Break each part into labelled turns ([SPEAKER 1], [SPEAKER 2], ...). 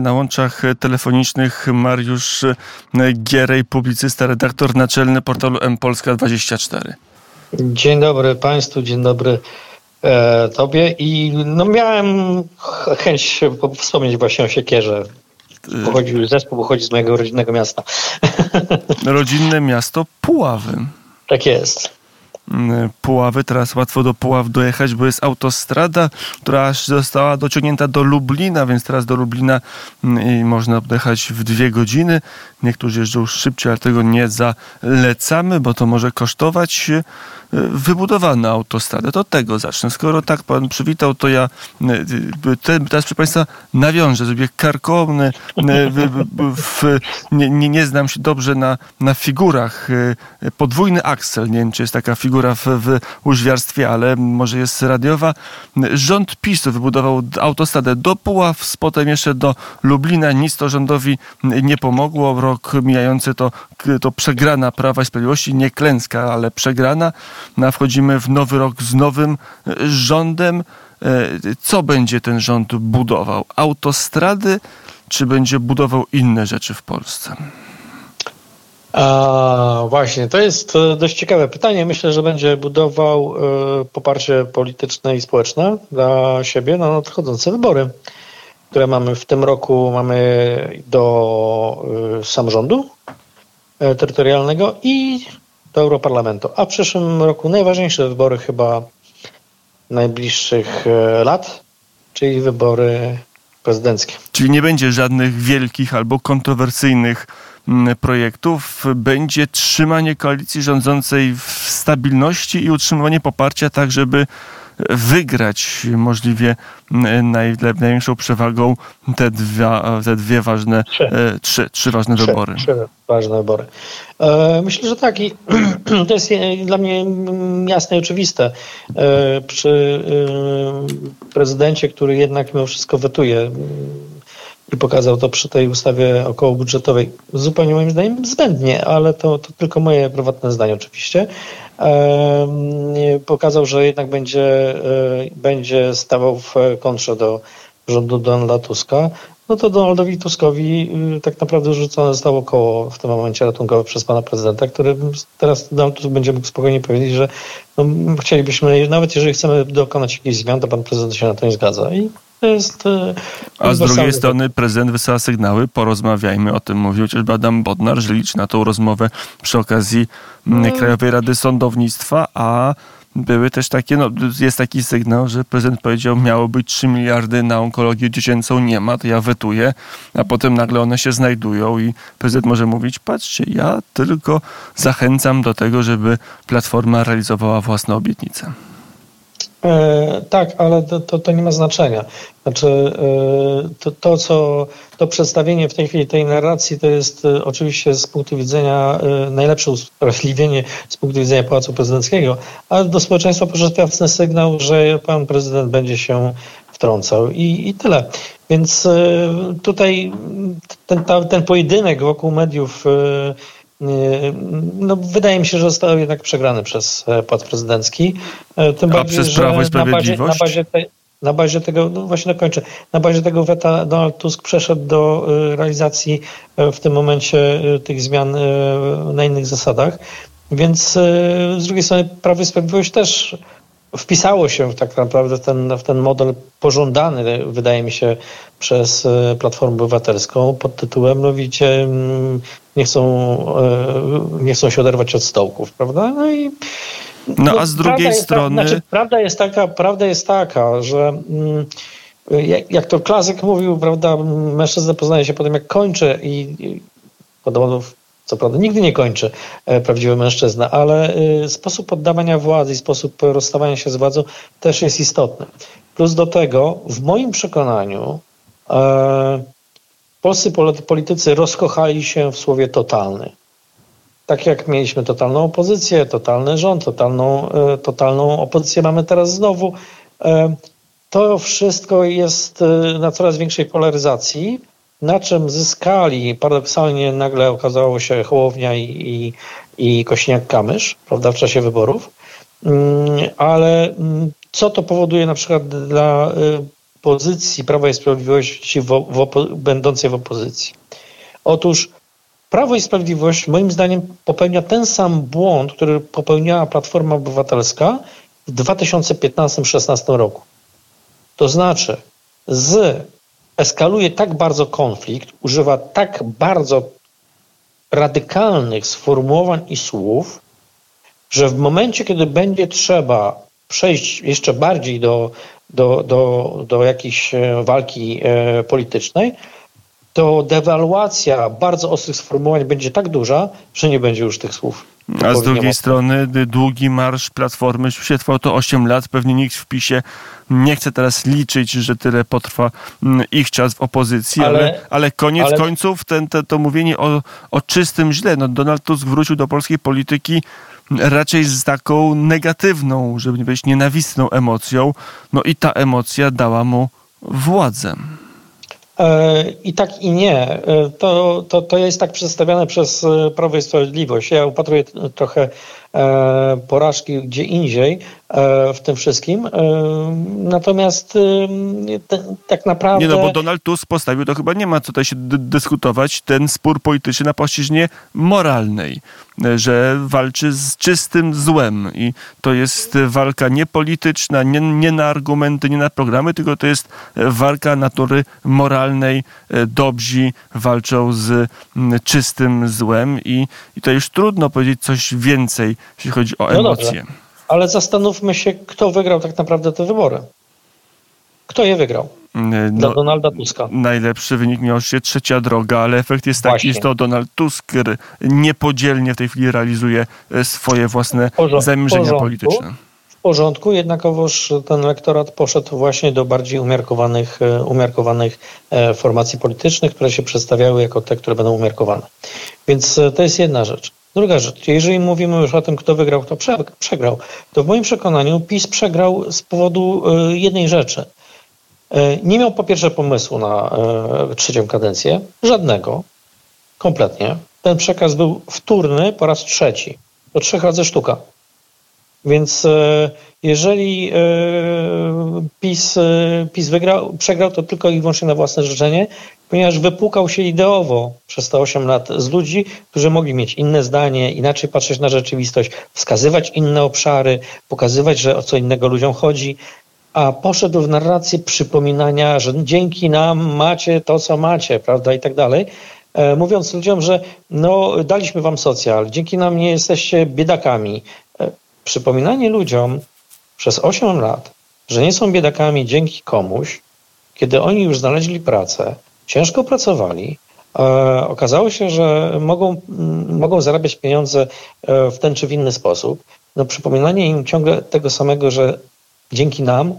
[SPEAKER 1] Na łączach telefonicznych Mariusz Gierej, publicysta, redaktor naczelny portalu mpolska24.
[SPEAKER 2] Dzień dobry Państwu, dzień dobry e, Tobie i no miałem chęć wspomnieć właśnie o Siekierze. Pochodził, zespół pochodzi z mojego rodzinnego miasta.
[SPEAKER 1] Rodzinne miasto Puławy.
[SPEAKER 2] Tak jest.
[SPEAKER 1] Mm, Puławy. Teraz łatwo do Puław dojechać, bo jest autostrada, która aż została dociągnięta do Lublina, więc teraz do Lublina mm, można dojechać w dwie godziny. Niektórzy jeżdżą szybciej, ale tego nie zalecamy, bo to może kosztować wybudowana autostrada. To od tego zacznę. Skoro tak pan przywitał, to ja teraz, proszę państwa, nawiążę. Zrobię karkołomny. Nie, nie, nie znam się dobrze na, na figurach. Podwójny aksel. Nie wiem, czy jest taka figura w, w ale może jest radiowa. Rząd PiSu wybudował autostradę do Puław, potem jeszcze do Lublina. Nic to rządowi nie pomogło. Rok mijający to, to przegrana Prawa i Sprawiedliwości. Nie klęska, ale przegrana. No, wchodzimy w nowy rok z nowym e, rządem. E, co będzie ten rząd budował? Autostrady, czy będzie budował inne rzeczy w Polsce?
[SPEAKER 2] A, właśnie, to jest e, dość ciekawe pytanie. Myślę, że będzie budował y, poparcie polityczne i społeczne dla siebie na nadchodzące wybory, które mamy w tym roku. Mamy do y, samorządu terytorialnego i do Europarlamentu. A w przyszłym roku najważniejsze wybory chyba najbliższych e, lat, czyli wybory prezydenckie.
[SPEAKER 1] Czyli nie będzie żadnych wielkich albo kontrowersyjnych mm, projektów. Będzie trzymanie koalicji rządzącej w stabilności i utrzymywanie poparcia tak, żeby wygrać możliwie naj, największą przewagą te dwie, te dwie ważne, trzy, e, trzy, trzy ważne trzy, wybory.
[SPEAKER 2] Trzy ważne wybory. E, myślę, że tak i to jest dla mnie jasne i oczywiste. E, przy prezydencie, który jednak mimo wszystko wetuje i pokazał to przy tej ustawie okołobudżetowej zupełnie moim zdaniem zbędnie, ale to, to tylko moje prywatne zdanie oczywiście. Pokazał, że jednak będzie, e, będzie stawał w kontrze do rządu Donalda Tuska, no to Donaldowi Tuskowi y, tak naprawdę rzucone zostało koło w tym momencie ratunkowe przez pana prezydenta, który teraz Donald Tusk będzie mógł spokojnie powiedzieć, że no, chcielibyśmy, nawet jeżeli chcemy dokonać jakichś zmian, to pan prezydent się na to nie zgadza. I to jest. E,
[SPEAKER 1] A z drugiej strony prezydent wysyła sygnały, porozmawiajmy o tym, mówił chociażby Adam Bodnar, że liczy na tą rozmowę przy okazji no. Krajowej Rady Sądownictwa, a były też takie, no jest taki sygnał, że prezydent powiedział, miało być 3 miliardy na onkologię dziecięcą, nie ma, to ja wetuję, a potem nagle one się znajdują i prezydent może mówić, patrzcie, ja tylko zachęcam do tego, żeby Platforma realizowała własne obietnice.
[SPEAKER 2] E, tak, ale to, to, to, nie ma znaczenia. Znaczy, e, to, to, co to przedstawienie w tej chwili tej narracji, to jest e, oczywiście z punktu widzenia najlepsze usprawiedliwienie z punktu widzenia Pałacu Prezydenckiego, ale do społeczeństwa poszedł sygnał, że pan prezydent będzie się wtrącał i, i tyle. Więc tutaj ten, ta, ten pojedynek wokół mediów no, wydaje mi się, że został jednak przegrany przez e, płat prezydencki.
[SPEAKER 1] E, tym A bardziej, przez Prawo i Sprawiedliwość?
[SPEAKER 2] Na bazie, na bazie, na bazie tego, no właśnie dokończę, na bazie tego weta Donald Tusk przeszedł do e, realizacji w tym momencie tych zmian na innych zasadach. Więc z drugiej strony Prawo i Sprawiedliwość też wpisało się tak naprawdę w ten, w ten model pożądany, wydaje mi się, przez e, Platformę Obywatelską pod tytułem, no widzicie, mm, nie chcą, e, nie chcą się oderwać od stołków, prawda? No i
[SPEAKER 1] no, a z drugiej strony.
[SPEAKER 2] znaczy, prawda, jest taka, prawda jest taka, że mm, jak, jak to klasyk mówił, prawda, mężczyzna poznaje się po tym, jak kończy i, i podobno co prawda nigdy nie kończy e, prawdziwy mężczyzna, ale e, sposób poddawania władzy i sposób rozstawania się z władzą też jest istotny. Plus do tego, w moim przekonaniu, e, polscy politycy rozkochali się w słowie totalny. Tak jak mieliśmy totalną opozycję, totalny rząd, totalną, totalną opozycję mamy teraz znowu. To wszystko jest na coraz większej polaryzacji na czym zyskali, paradoksalnie nagle okazało się Hołownia i, i, i Kośniak-Kamysz, prawda, w czasie wyborów. Mm, ale mm, co to powoduje na przykład dla y, pozycji Prawa i Sprawiedliwości w, w będącej w opozycji. Otóż Prawo i Sprawiedliwość moim zdaniem popełnia ten sam błąd, który popełniała Platforma Obywatelska w 2015-16 roku. To znaczy, z eskaluje tak bardzo konflikt, używa tak bardzo radykalnych sformułowań i słów, że w momencie, kiedy będzie trzeba przejść jeszcze bardziej do, do, do, do jakiejś e, walki e, politycznej, to dewaluacja bardzo ostrych sformułowań będzie tak duża, że nie będzie już tych słów.
[SPEAKER 1] A z drugiej strony długi marsz Platformy się trwał to 8 lat. Pewnie nikt w PiSie nie chce teraz liczyć, że tyle potrwa mm, ich czas w opozycji, ale, ale, ale koniec ale... końców ten, te, to mówienie o, o czystym źle. No Donald Tusk wrócił do polskiej polityki raczej z taką negatywną, żeby nie powiedzieć nienawistną emocją. No i ta emocja dała mu władzę.
[SPEAKER 2] E, I tak i nie. E, to, to, to jest tak przedstawiane przez e, Prawo i Sprawiedliwość. Ja upatruję trochę porażki gdzie indziej w tym wszystkim. Natomiast tak naprawdę.
[SPEAKER 1] Nie, no bo Donald Tusk postawił, to chyba nie ma co tutaj się dyskutować, ten spór polityczny na płaszczyźnie moralnej że walczy z czystym złem i to jest walka nie polityczna, nie, nie na argumenty, nie na programy, tylko to jest walka natury moralnej. Dobrzy walczą z czystym złem i, i to już trudno powiedzieć coś więcej, jeśli chodzi o emocje. No
[SPEAKER 2] Ale zastanówmy się, kto wygrał tak naprawdę te wybory. Kto je wygrał? No, Dla Donalda Tuska.
[SPEAKER 1] Najlepszy wynik miał się trzecia droga, ale efekt jest taki, że to Donald Tusk niepodzielnie w tej chwili realizuje e, swoje własne Porząd, zamierzenia porządku, polityczne.
[SPEAKER 2] W porządku, jednakowoż ten elektorat poszedł właśnie do bardziej umiarkowanych, e, umiarkowanych e, formacji politycznych, które się przedstawiały jako te, które będą umiarkowane. Więc to jest jedna rzecz. Druga rzecz, jeżeli mówimy już o tym, kto wygrał, kto przegrał, to w moim przekonaniu PiS przegrał z powodu jednej rzeczy – E, nie miał po pierwsze pomysłu na e, trzecią kadencję, żadnego, kompletnie. Ten przekaz był wtórny po raz trzeci, to trzech razy sztuka. Więc e, jeżeli PiS, PiS wygrał, przegrał, to tylko i wyłącznie na własne życzenie, ponieważ wypłukał się ideowo przez te 8 lat z ludzi, którzy mogli mieć inne zdanie, inaczej patrzeć na rzeczywistość, wskazywać inne obszary, pokazywać, że o co innego ludziom chodzi, a poszedł w narrację przypominania, że dzięki nam macie to, co macie, prawda, i tak dalej. E, mówiąc ludziom, że no, daliśmy wam socjal, dzięki nam nie jesteście biedakami. E, przypominanie ludziom przez 8 lat, że nie są biedakami dzięki komuś, kiedy oni już znaleźli pracę, ciężko pracowali, e, okazało się, że mogą, mogą zarabiać pieniądze w ten czy w inny sposób. No, przypominanie im ciągle tego samego, że dzięki nam,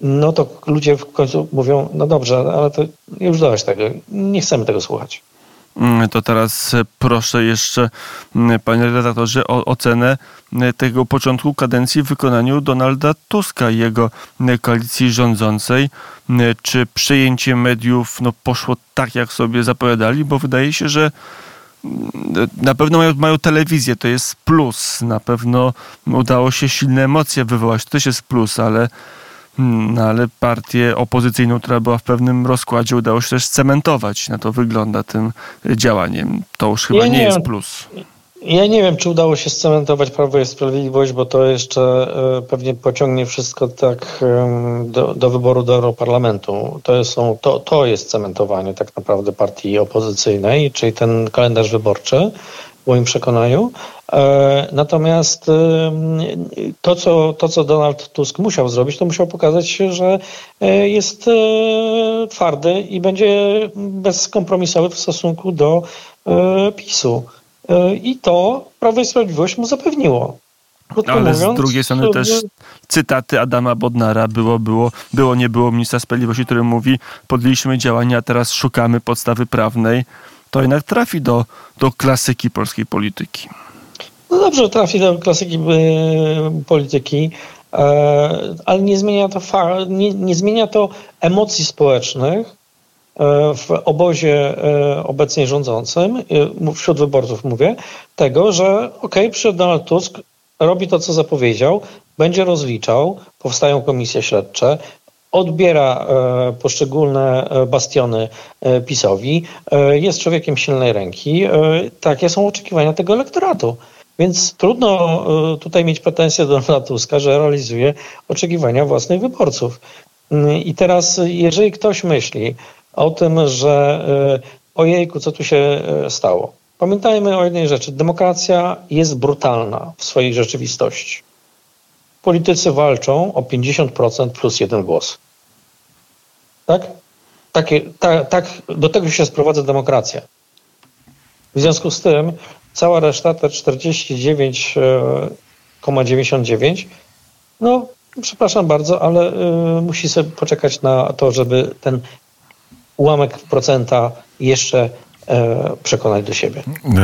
[SPEAKER 2] no to ludzie w końcu mówią, no dobrze, ale to już dość tego, nie chcemy tego słuchać.
[SPEAKER 1] Mm, to teraz e, proszę jeszcze, mm, panie redaktorze, o ocenę e, tego początku kadencji w wykonaniu Donalda Tuska i jego e, koalicji rządzącej. Czy przejęcie mediów no, poszło tak, jak sobie zapowiadali? Bo wydaje się, że na pewno mają, mają telewizję, to jest plus. Na pewno udało się silne emocje wywołać, to też jest plus, ale, no, ale partię opozycyjną, która była w pewnym rozkładzie, udało się też cementować. Na to wygląda tym działaniem. To już chyba ja nie, nie jest plus.
[SPEAKER 2] Ja nie wiem, czy udało się scementować Prawo i Sprawiedliwość, bo to jeszcze e, pewnie pociągnie wszystko tak do, do wyboru do Europarlamentu. To, są, to, to jest cementowanie tak naprawdę partii opozycyjnej, czyli ten kalendarz wyborczy w moim przekonaniu. E, natomiast to co, to, co Donald Tusk musiał zrobić, to musiał pokazać, że e, jest twardy i będzie bezkompromisowy w stosunku do PiSu. E, I to Prawo i Sprawiedliwość mu zapewniło.
[SPEAKER 1] Krótko Ale mówiąc, z drugiej strony też cytaty Adama Bodnara było, było, było, nie było ministra sprawiedliwości, który mówi podjęliśmy działania, teraz szukamy podstawy prawnej. To jednak trafi do, do klasyki polskiej polityki.
[SPEAKER 2] No dobrze, trafi do klasyki y, polityki, e, ale nie zmienia to, nie, nie zmienia to emocji społecznych, E, w obozie e, obecnie rządzącym, e, wśród wyborców mówię, tego, że ok, przyszedł Donald Tusk, robi to, co zapowiedział, będzie rozliczał, powstają komisje śledcze, odbiera poszczególne bastiony PiSowi, jest człowiekiem silnej ręki. Takie są oczekiwania tego elektoratu. Więc trudno tutaj mieć pretensje do Donalda Tuska, że realizuje oczekiwania własnych wyborców. I teraz, jeżeli ktoś myśli o tym, że ojejku, co tu się stało, Pamiętajmy o jednej rzeczy. Demokracja jest brutalna w swojej rzeczywistości. Politycy walczą o 50% plus jeden głos. Tak? Takie, ta, tak, do tego się sprowadza demokracja. W związku z tym cała reszta, te 49,99, no przepraszam bardzo, ale y, musi sobie poczekać na to, żeby ten ułamek procenta jeszcze E, przekonać do siebie.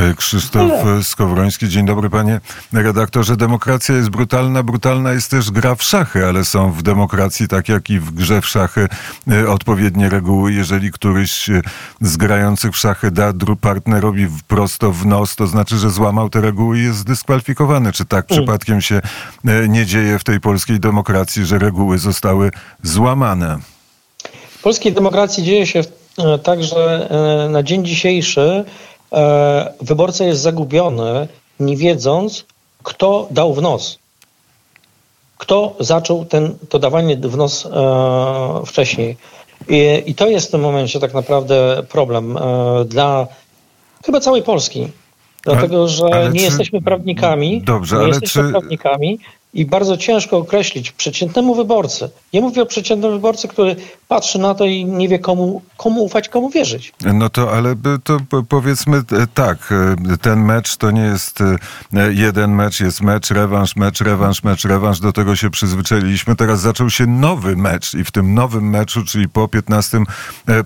[SPEAKER 3] E, Krzysztof Ale... Skowroński, dzień dobry panie redaktorze. Demokracja jest brutalna, brutalna jest też gra w szachy, ale są w demokracji, tak jak i w grze w szachy, e, odpowiednie reguły. Jeżeli któryś z grających w szachy da partnerowi prosto w nos, to znaczy, że złamał te reguły i jest zdyskwalifikowany. Czy tak mm. przypadkiem się nie dzieje w tej polskiej demokracji, że reguły zostały złamane?
[SPEAKER 2] W polskiej demokracji dzieje się E, także e, na dzień dzisiejszy e, wyborca jest zagubiony, nie wiedząc, kto dał w nos. Kto zaczął ten, to dawanie w nos wcześniej. I, I, to jest w tym momencie tak naprawdę problem dla chyba całej Polski. Dlatego, że nie czy... jesteśmy prawnikami.
[SPEAKER 3] Dobrze,
[SPEAKER 2] nie
[SPEAKER 3] ale
[SPEAKER 2] jesteśmy
[SPEAKER 3] czy...
[SPEAKER 2] prawnikami i bardzo ciężko określić przeciętnemu wyborcy. Nie mówię o przeciętnym wyborcy, który patrzy na to i nie wie komu, komu ufać, komu wierzyć.
[SPEAKER 3] No to ale to powiedzmy e, tak, e, ten mecz to nie jest e, jeden mecz, jest mecz, rewanż, mecz, rewanż, mecz, rewanż. Do tego się przyzwyczailiśmy. Teraz zaczął się nowy mecz i w tym nowym meczu, czyli po 15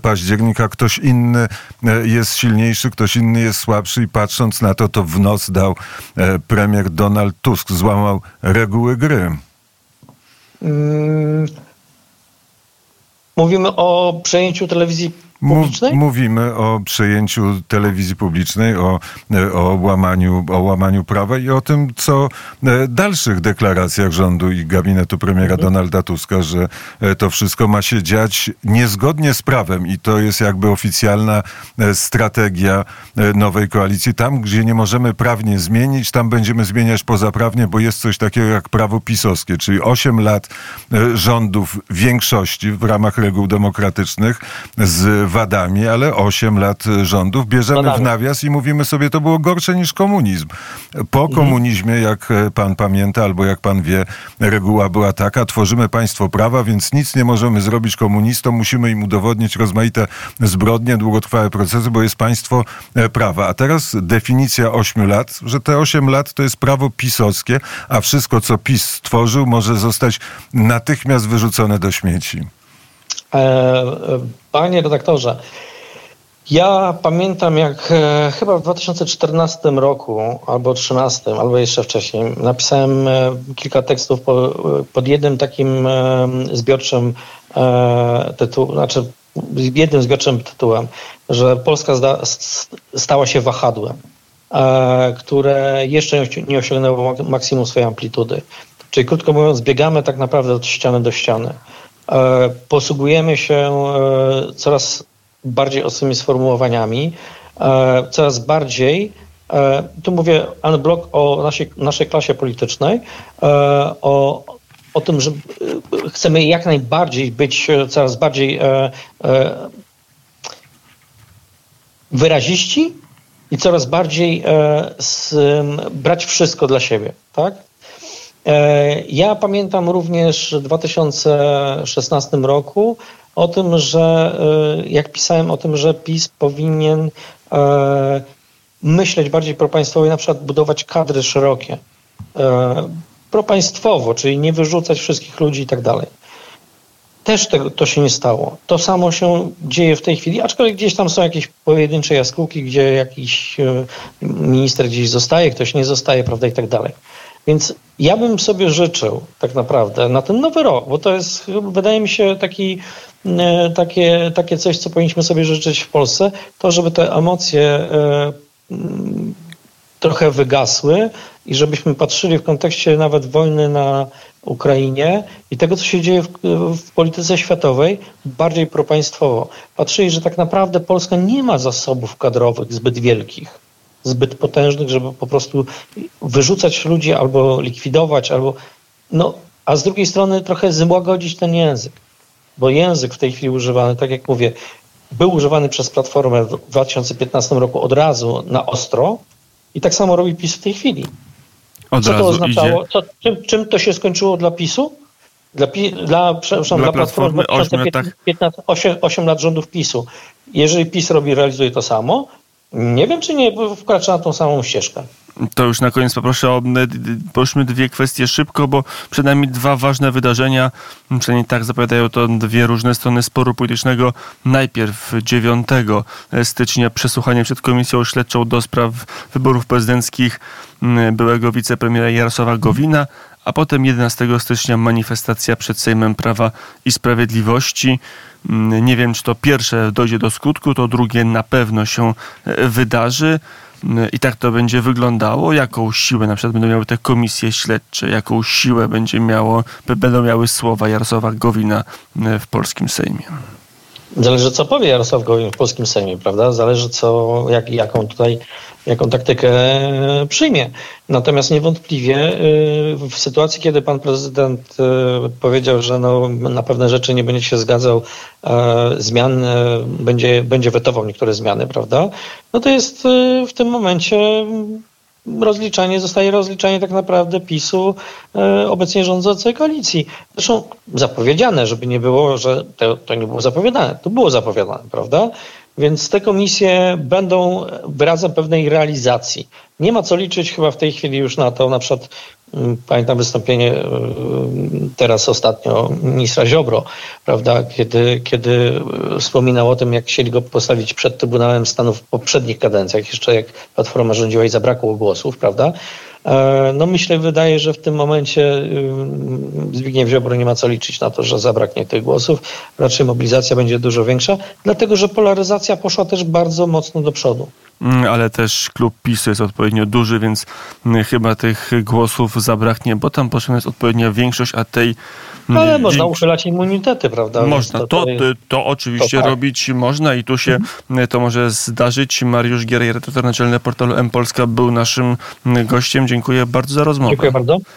[SPEAKER 3] października, ktoś inny jest silniejszy, ktoś inny jest słabszy i patrząc na to, to w nos dał premier Donald Tusk, złamał reguły gry. Hmm.
[SPEAKER 2] Mówimy o przejęciu telewizji publicznej?
[SPEAKER 3] Mówimy o przejęciu telewizji publicznej, o, o, łamaniu, o łamaniu prawa i o tym, co e, dalszych deklaracjach rządu i gabinetu premiera mhm. Donalda Tuska, że e, to wszystko ma się dziać niezgodnie z prawem i to jest jakby oficjalna e, strategia nowej koalicji. Tam, gdzie nie możemy prawnie zmienić, tam będziemy zmieniać pozaprawnie, bo jest coś takiego jak prawo pisowskie, czyli 8 lat rządów większości w ramach reguł demokratycznych z wadami, ale 8 lat rządów bierzemy w nawias i mówimy sobie, to było gorsze niż komunizm. Po mhm. komunizmie, jak pan pamięta, albo jak pan wie, reguła była taka, tworzymy państwo prawa, więc nic nie możemy zrobić komunistom, musimy im udowodnić rozmaite zbrodnie, długotrwałe procesy, bo jest państwo e, prawa. A teraz definicja 8 lat, że te 8 lat to jest prawo pisowskie, a wszystko, co PiS stworzył, może zostać natychmiast wyrzucone do śmieci.
[SPEAKER 2] E, e, panie redaktorze, ja pamiętam, jak e, chyba w 2014 roku, albo 2013, albo jeszcze wcześniej, napisałem kilka tekstów pod jednym takim zbiorczym tytułem, znaczy jednym zbiorczym tytułem, że Polska stała się wahadłem, które jeszcze nie osiągnęło maksimum swojej amplitudy. Czyli krótko mówiąc, biegamy tak naprawdę od ściany do ściany. E, posługujemy się e, coraz bardziej ostrymi sformułowaniami, e, coraz bardziej, tu mówię unblock o naszej, naszej klasie politycznej, o, o tym, że chcemy jak najbardziej być coraz bardziej wyraziści i coraz bardziej brać wszystko dla siebie, tak? E, ja pamiętam również w 2016 roku o tym, że e, jak pisałem o tym, że PiS powinien e, myśleć bardziej propaństwowo i na przykład budować kadry szerokie. Propaństwowo, czyli nie wyrzucać wszystkich ludzi i tak dalej. Też tego, to się nie stało. To samo się dzieje w tej chwili, aczkolwiek gdzieś tam są jakieś pojedyncze jaskółki, gdzie jakiś minister gdzieś zostaje, ktoś nie zostaje, prawda, i tak dalej. Więc ja bym sobie życzył tak naprawdę na ten nowy rok, bo to jest, wydaje mi się, taki, e, takie, takie coś, co powinniśmy sobie życzyć w Polsce, to żeby te emocje e, mm, trochę wygasły i żebyśmy patrzyli w kontekście nawet wojny na Ukrainie i tego, co się dzieje w, w polityce światowej, bardziej propaństwowo. Patrzyli, że tak naprawdę Polska nie ma zasobów kadrowych zbyt wielkich, zbyt potężnych, żeby po prostu wyrzucać ludzi albo likwidować, albo. No, a z drugiej strony trochę złagodzić ten język, bo język w tej chwili używany, tak jak mówię, był używany przez Platformę w 2015 roku od razu na ostro i tak samo robi PiS w tej chwili.
[SPEAKER 1] Od
[SPEAKER 2] Co to oznaczało? Co, czym, czym to się skończyło dla PiSu? Dla, pi, dla, przepraszam,
[SPEAKER 1] Dla
[SPEAKER 2] dla, Platformy
[SPEAKER 1] Platformy ośmiu
[SPEAKER 2] 2015 15, 8, 8 lat rządów PiSu. Jeżeli PiS robi, realizuje to samo, nie wiem, czy nie wkracza na tą samą ścieżkę.
[SPEAKER 1] To już na koniec poproszę o poruszmy dwie kwestie szybko, bo przed nami dwa ważne wydarzenia. Przynajmniej tak zapowiadają to dwie różne strony sporu politycznego. Najpierw 9 stycznia przesłuchanie przed Komisją Śledczą do spraw wyborów prezydenckich byłego wicepremiera Jarosława Gowina, a potem 11 stycznia manifestacja przed Sejmem Prawa i Sprawiedliwości. Mm, Nie wiem, czy to pierwsze dojdzie do skutku, to drugie na pewno się e, wydarzy. Mm, I tak to będzie wyglądało. Jaką siłę na przykład będą miały te komisje śledcze, jaką siłę będzie miało, będą miały słowa Jarosława Gowina e, w polskim Sejmie.
[SPEAKER 2] Zależy, co powie Jarosław Gowin w polskim Sejmie, prawda? Zależy, co, jak, jaką tutaj, jaką taktykę przyjmie. Natomiast niewątpliwie e, w sytuacji, kiedy pan prezydent e, powiedział, że no, na pewne rzeczy nie będzie się zgadzał, e, zmian, e, będzie, będzie wetował niektóre zmiany, prawda? No to jest e, w tym momencie rozliczanie, zostaje rozliczanie tak naprawdę PiSu e, obecnie rządzącej koalicji. Zresztą zapowiedziane, żeby nie było, że to, to nie było zapowiadane. To było zapowiadane, prawda? Więc te komisje będą wyrazem pewnej realizacji. Nie ma co liczyć chyba w tej chwili już na to, na przykład pamiętam wystąpienie y, teraz ostatnio ministra Ziobro, prawda, kiedy, kiedy wspominał o tym, jak chcieli go postawić przed Trybunałem Stanu w poprzednich kadencjach, jeszcze jak Platforma rządziła i zabrakło głosów, prawda. E, No myślę, wydaje, że w tym momencie Zbigniew Ziobro nie ma co liczyć na to, że zabraknie tych głosów. Raczej mobilizacja będzie dużo większa, dlatego że polaryzacja poszła też bardzo mocno do przodu.
[SPEAKER 1] Mm, Ale też klub PiSu jest odpowiednio duży, więc mm, chyba tych głosów zabraknie, bo tam potrzebna jest odpowiednia większość, a tej mm,
[SPEAKER 2] Ale można uchylać immunitety, prawda?
[SPEAKER 1] Można, to, to, to oczywiście
[SPEAKER 2] to tak.
[SPEAKER 1] robić można i tu się y, to może zdarzyć. Mariusz Gier, redaktor naczelny portalu M Polska był naszym gościem. Dziękuję bardzo za rozmowę.
[SPEAKER 2] Dziękuję bardzo.